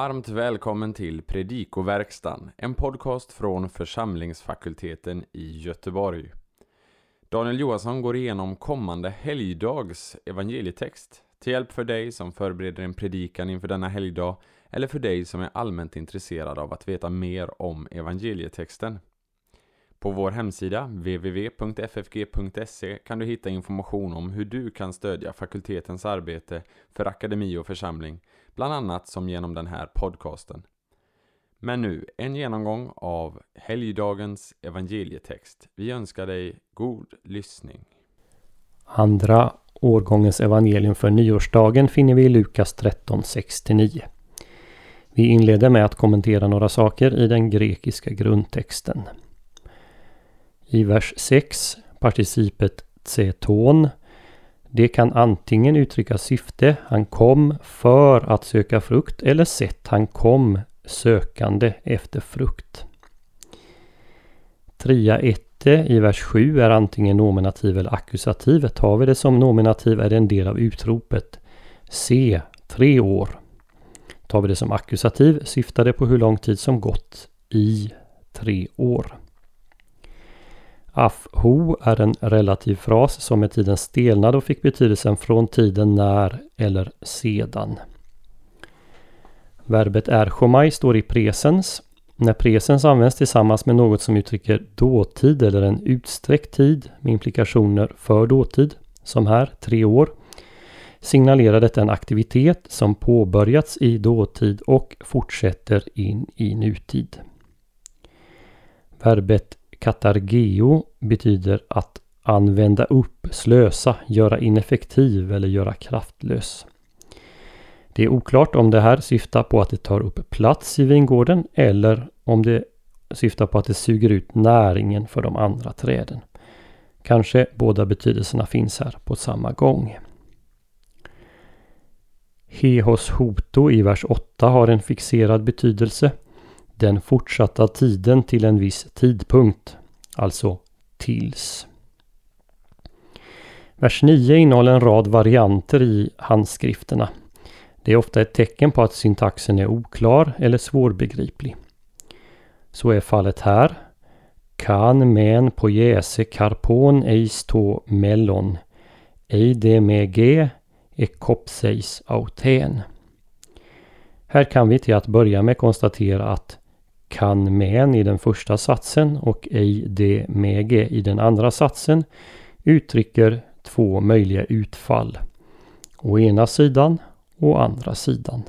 Varmt välkommen till Predikoverkstan, en podcast från församlingsfakulteten i Göteborg. Daniel Johansson går igenom kommande helgdags evangelietext till hjälp för dig som förbereder en predikan inför denna helgdag eller för dig som är allmänt intresserad av att veta mer om evangelietexten. På vår hemsida www.ffg.se kan du hitta information om hur du kan stödja fakultetens arbete för akademi och församling, bland annat som genom den här podcasten. Men nu en genomgång av helgdagens evangelietext. Vi önskar dig god lyssning. Andra årgångens evangelium för nyårsdagen finner vi i Lukas 13.69. Vi inleder med att kommentera några saker i den grekiska grundtexten. I vers 6, participet tseton. Det kan antingen uttrycka syfte, han kom för att söka frukt, eller sätt, han kom sökande efter frukt. Tria ette i vers 7 är antingen nominativ eller akkusativ. Tar vi det som nominativ är det en del av utropet Se, tre år. Tar vi det som akkusativ syftar det på hur lång tid som gått i tre år. Afho är en relativ fras som med tiden stelnade och fick betydelsen från tiden när eller sedan. Verbet erchomai står i presens. När presens används tillsammans med något som uttrycker dåtid eller en utsträckt tid med implikationer för dåtid, som här tre år, signalerar detta en aktivitet som påbörjats i dåtid och fortsätter in i nutid. Verbet katargeo betyder att använda upp, slösa, göra ineffektiv eller göra kraftlös. Det är oklart om det här syftar på att det tar upp plats i vingården eller om det syftar på att det suger ut näringen för de andra träden. Kanske båda betydelserna finns här på samma gång. Hehos hoto i vers 8 har en fixerad betydelse. Den fortsatta tiden till en viss tidpunkt. Alltså tills. Vers 9 innehåller en rad varianter i handskrifterna. Det är ofta ett tecken på att syntaxen är oklar eller svårbegriplig. Så är fallet här. Kan men på jäse karpon eis to mellon. ej det med g ekopseis auten. Här kan vi till att börja med konstatera att kan men i den första satsen och ej de mege i den andra satsen uttrycker två möjliga utfall. Å ena sidan å andra sidan.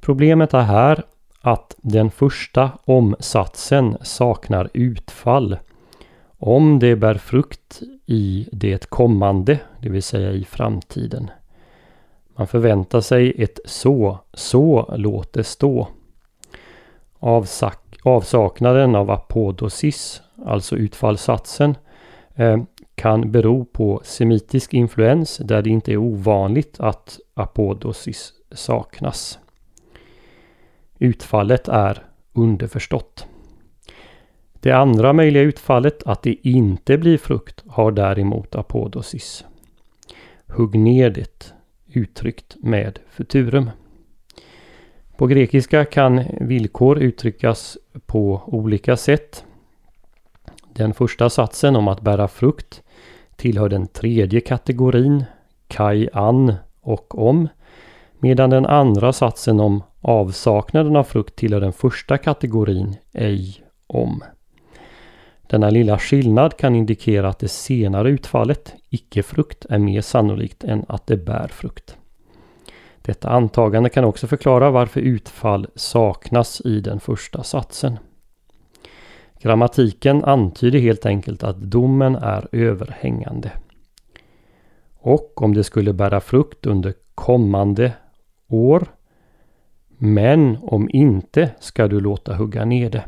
Problemet är här att den första omsatsen saknar utfall. Om det bär frukt i det kommande, det vill säga i framtiden. Man förväntar sig ett så, så låt det stå. Avsak avsaknaden av apodosis, alltså utfallssatsen, eh, kan bero på semitisk influens där det inte är ovanligt att apodosis saknas. Utfallet är underförstått. Det andra möjliga utfallet, att det inte blir frukt, har däremot apodosis. Hugg ner det, uttryckt med futurum. På grekiska kan villkor uttryckas på olika sätt. Den första satsen om att bära frukt tillhör den tredje kategorin, kai an och om, medan den andra satsen om avsaknaden av frukt tillhör den första kategorin, ej om. Denna lilla skillnad kan indikera att det senare utfallet, icke-frukt, är mer sannolikt än att det bär frukt. Detta antagande kan också förklara varför utfall saknas i den första satsen. Grammatiken antyder helt enkelt att domen är överhängande. Och om det skulle bära frukt under kommande år. Men om inte ska du låta hugga ner det.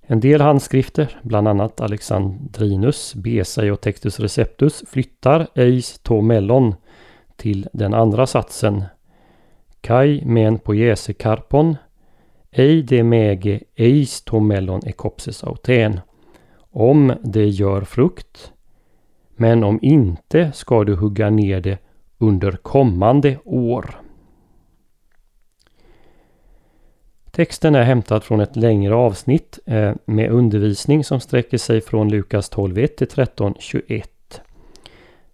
En del handskrifter, bland annat Alexandrinus, Besai och Textus Receptus, flyttar eis to mellon till den andra satsen. Kai men poiese karpon ej de mege eis to mellon ekopses auten. Om det gör frukt. Men om inte ska du hugga ner det under kommande år. Texten är hämtad från ett längre avsnitt eh, med undervisning som sträcker sig från Lukas 12.1 till 13.21.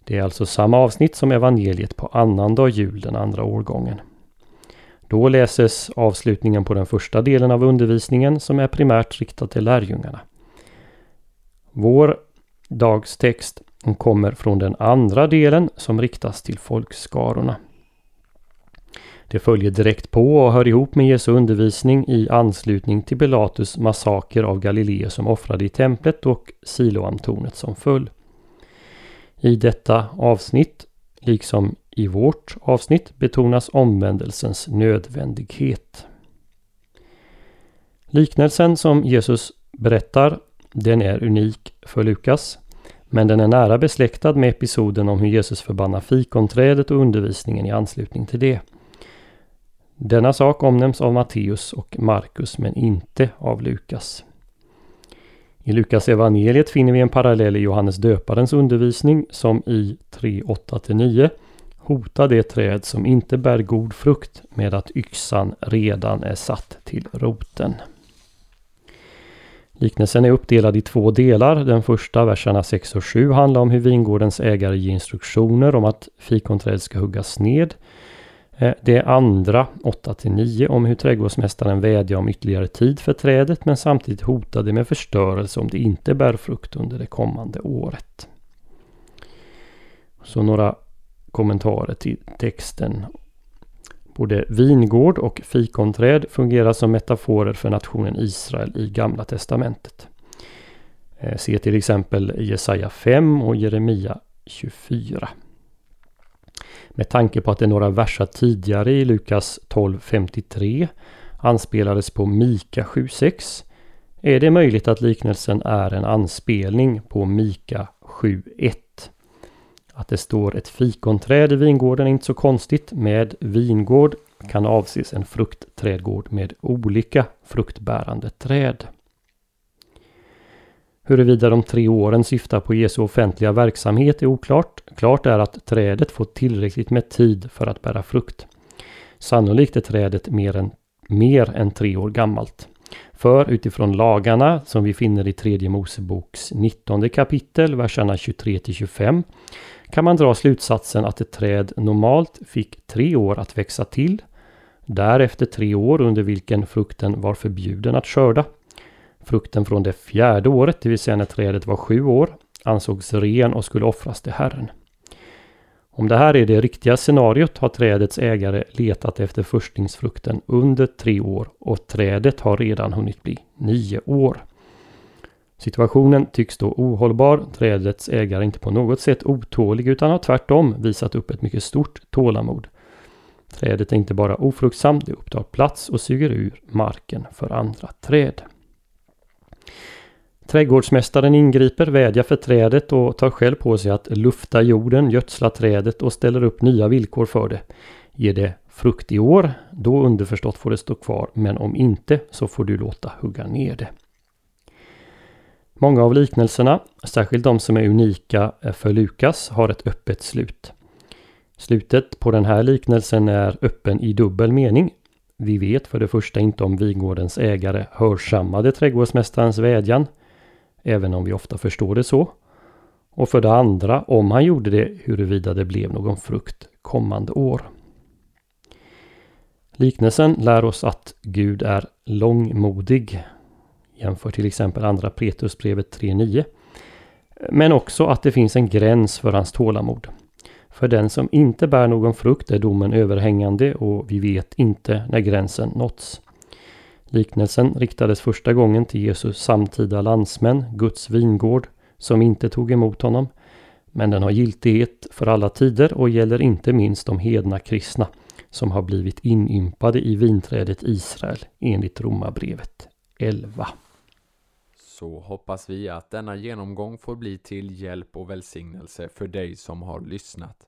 Det är alltså samma avsnitt som evangeliet på annandag jul den andra årgången. Då läses avslutningen på den första delen av undervisningen som är primärt riktad till lärjungarna. Vår dagstext kommer från den andra delen som riktas till folkskarorna. Det följer direkt på och hör ihop med Jesu undervisning i anslutning till Pilatus massaker av Galileer som offrade i templet och Siloamtornet som föll. I detta avsnitt, liksom i vårt avsnitt, betonas omvändelsens nödvändighet. Liknelsen som Jesus berättar, den är unik för Lukas. Men den är nära besläktad med episoden om hur Jesus förbannar fikonträdet och undervisningen i anslutning till det. Denna sak omnämns av Matteus och Markus men inte av Lukas. I Lukas evangeliet finner vi en parallell i Johannes döparens undervisning som i 3.8-9 hotar det träd som inte bär god frukt med att yxan redan är satt till roten. Liknelsen är uppdelad i två delar. Den första, verserna 6 och 7, handlar om hur vingårdens ägare ger instruktioner om att fikonträd ska huggas ned. Eh, det andra, 8-9, om hur trädgårdsmästaren vädjar om ytterligare tid för trädet men samtidigt hotade med förstörelse om det inte bär frukt under det kommande året. Så några kommentarer till texten. Både vingård och fikonträd fungerar som metaforer för nationen Israel i Gamla Testamentet. Eh, se till exempel Jesaja 5 och Jeremia 24. Med tanke på att det några verser tidigare i Lukas 12.53 anspelades på Mika 7.6 är det möjligt att liknelsen är en anspelning på Mika 7.1. Att det står ett fikonträd i vingården är inte så konstigt. Med vingård kan avses en fruktträdgård med olika fruktbärande träd. Huruvida de tre åren syftar på Jesu offentliga verksamhet är oklart. Klart är att trädet får tillräckligt med tid för att bära frukt. Sannolikt är trädet mer än, mer än tre år gammalt. För utifrån lagarna som vi finner i tredje Moseboks 19 kapitel, verserna 23-25, kan man dra slutsatsen att ett träd normalt fick tre år att växa till. Därefter tre år under vilken frukten var förbjuden att skörda. Frukten från det fjärde året, det vill säga när trädet var sju år, ansågs ren och skulle offras till Herren. Om det här är det riktiga scenariot har trädets ägare letat efter förstlingsfrukten under tre år och trädet har redan hunnit bli nio år. Situationen tycks då ohållbar. Trädets ägare är inte på något sätt otålig utan har tvärtom visat upp ett mycket stort tålamod. Trädet är inte bara ofruktsamt, det upptar plats och suger ur marken för andra träd. Trädgårdsmästaren ingriper, vädjar för trädet och tar själv på sig att lufta jorden, gödsla trädet och ställer upp nya villkor för det. Ger det frukt i år, då underförstått får det stå kvar, men om inte så får du låta hugga ner det. Många av liknelserna, särskilt de som är unika eh, för Lukas, har ett öppet slut. Slutet på den här liknelsen är öppen i dubbel mening. Vi vet för det första inte om vingårdens ägare hörsammade trädgårdsmästarens vädjan, även om vi ofta förstår det så. Och för det andra, om han gjorde det, huruvida det blev någon frukt kommande år. Liknelsen lär oss att Gud är långmodig Jämför till exempel andra Petrusbrevet 3.9. Men också att det finns en gräns för hans tålamod. För den som inte bär någon frukt är domen överhängande och vi vet inte när gränsen nåtts. Liknelsen riktades första gången till Jesus samtida landsmän, Guds vingård, som inte tog emot honom. Men den har giltighet för alla tider och gäller inte minst de hedna kristna som har blivit inympade i vinträdet Israel enligt Romarbrevet 11 så hoppas vi att denna genomgång får bli till hjälp och välsignelse för dig som har lyssnat.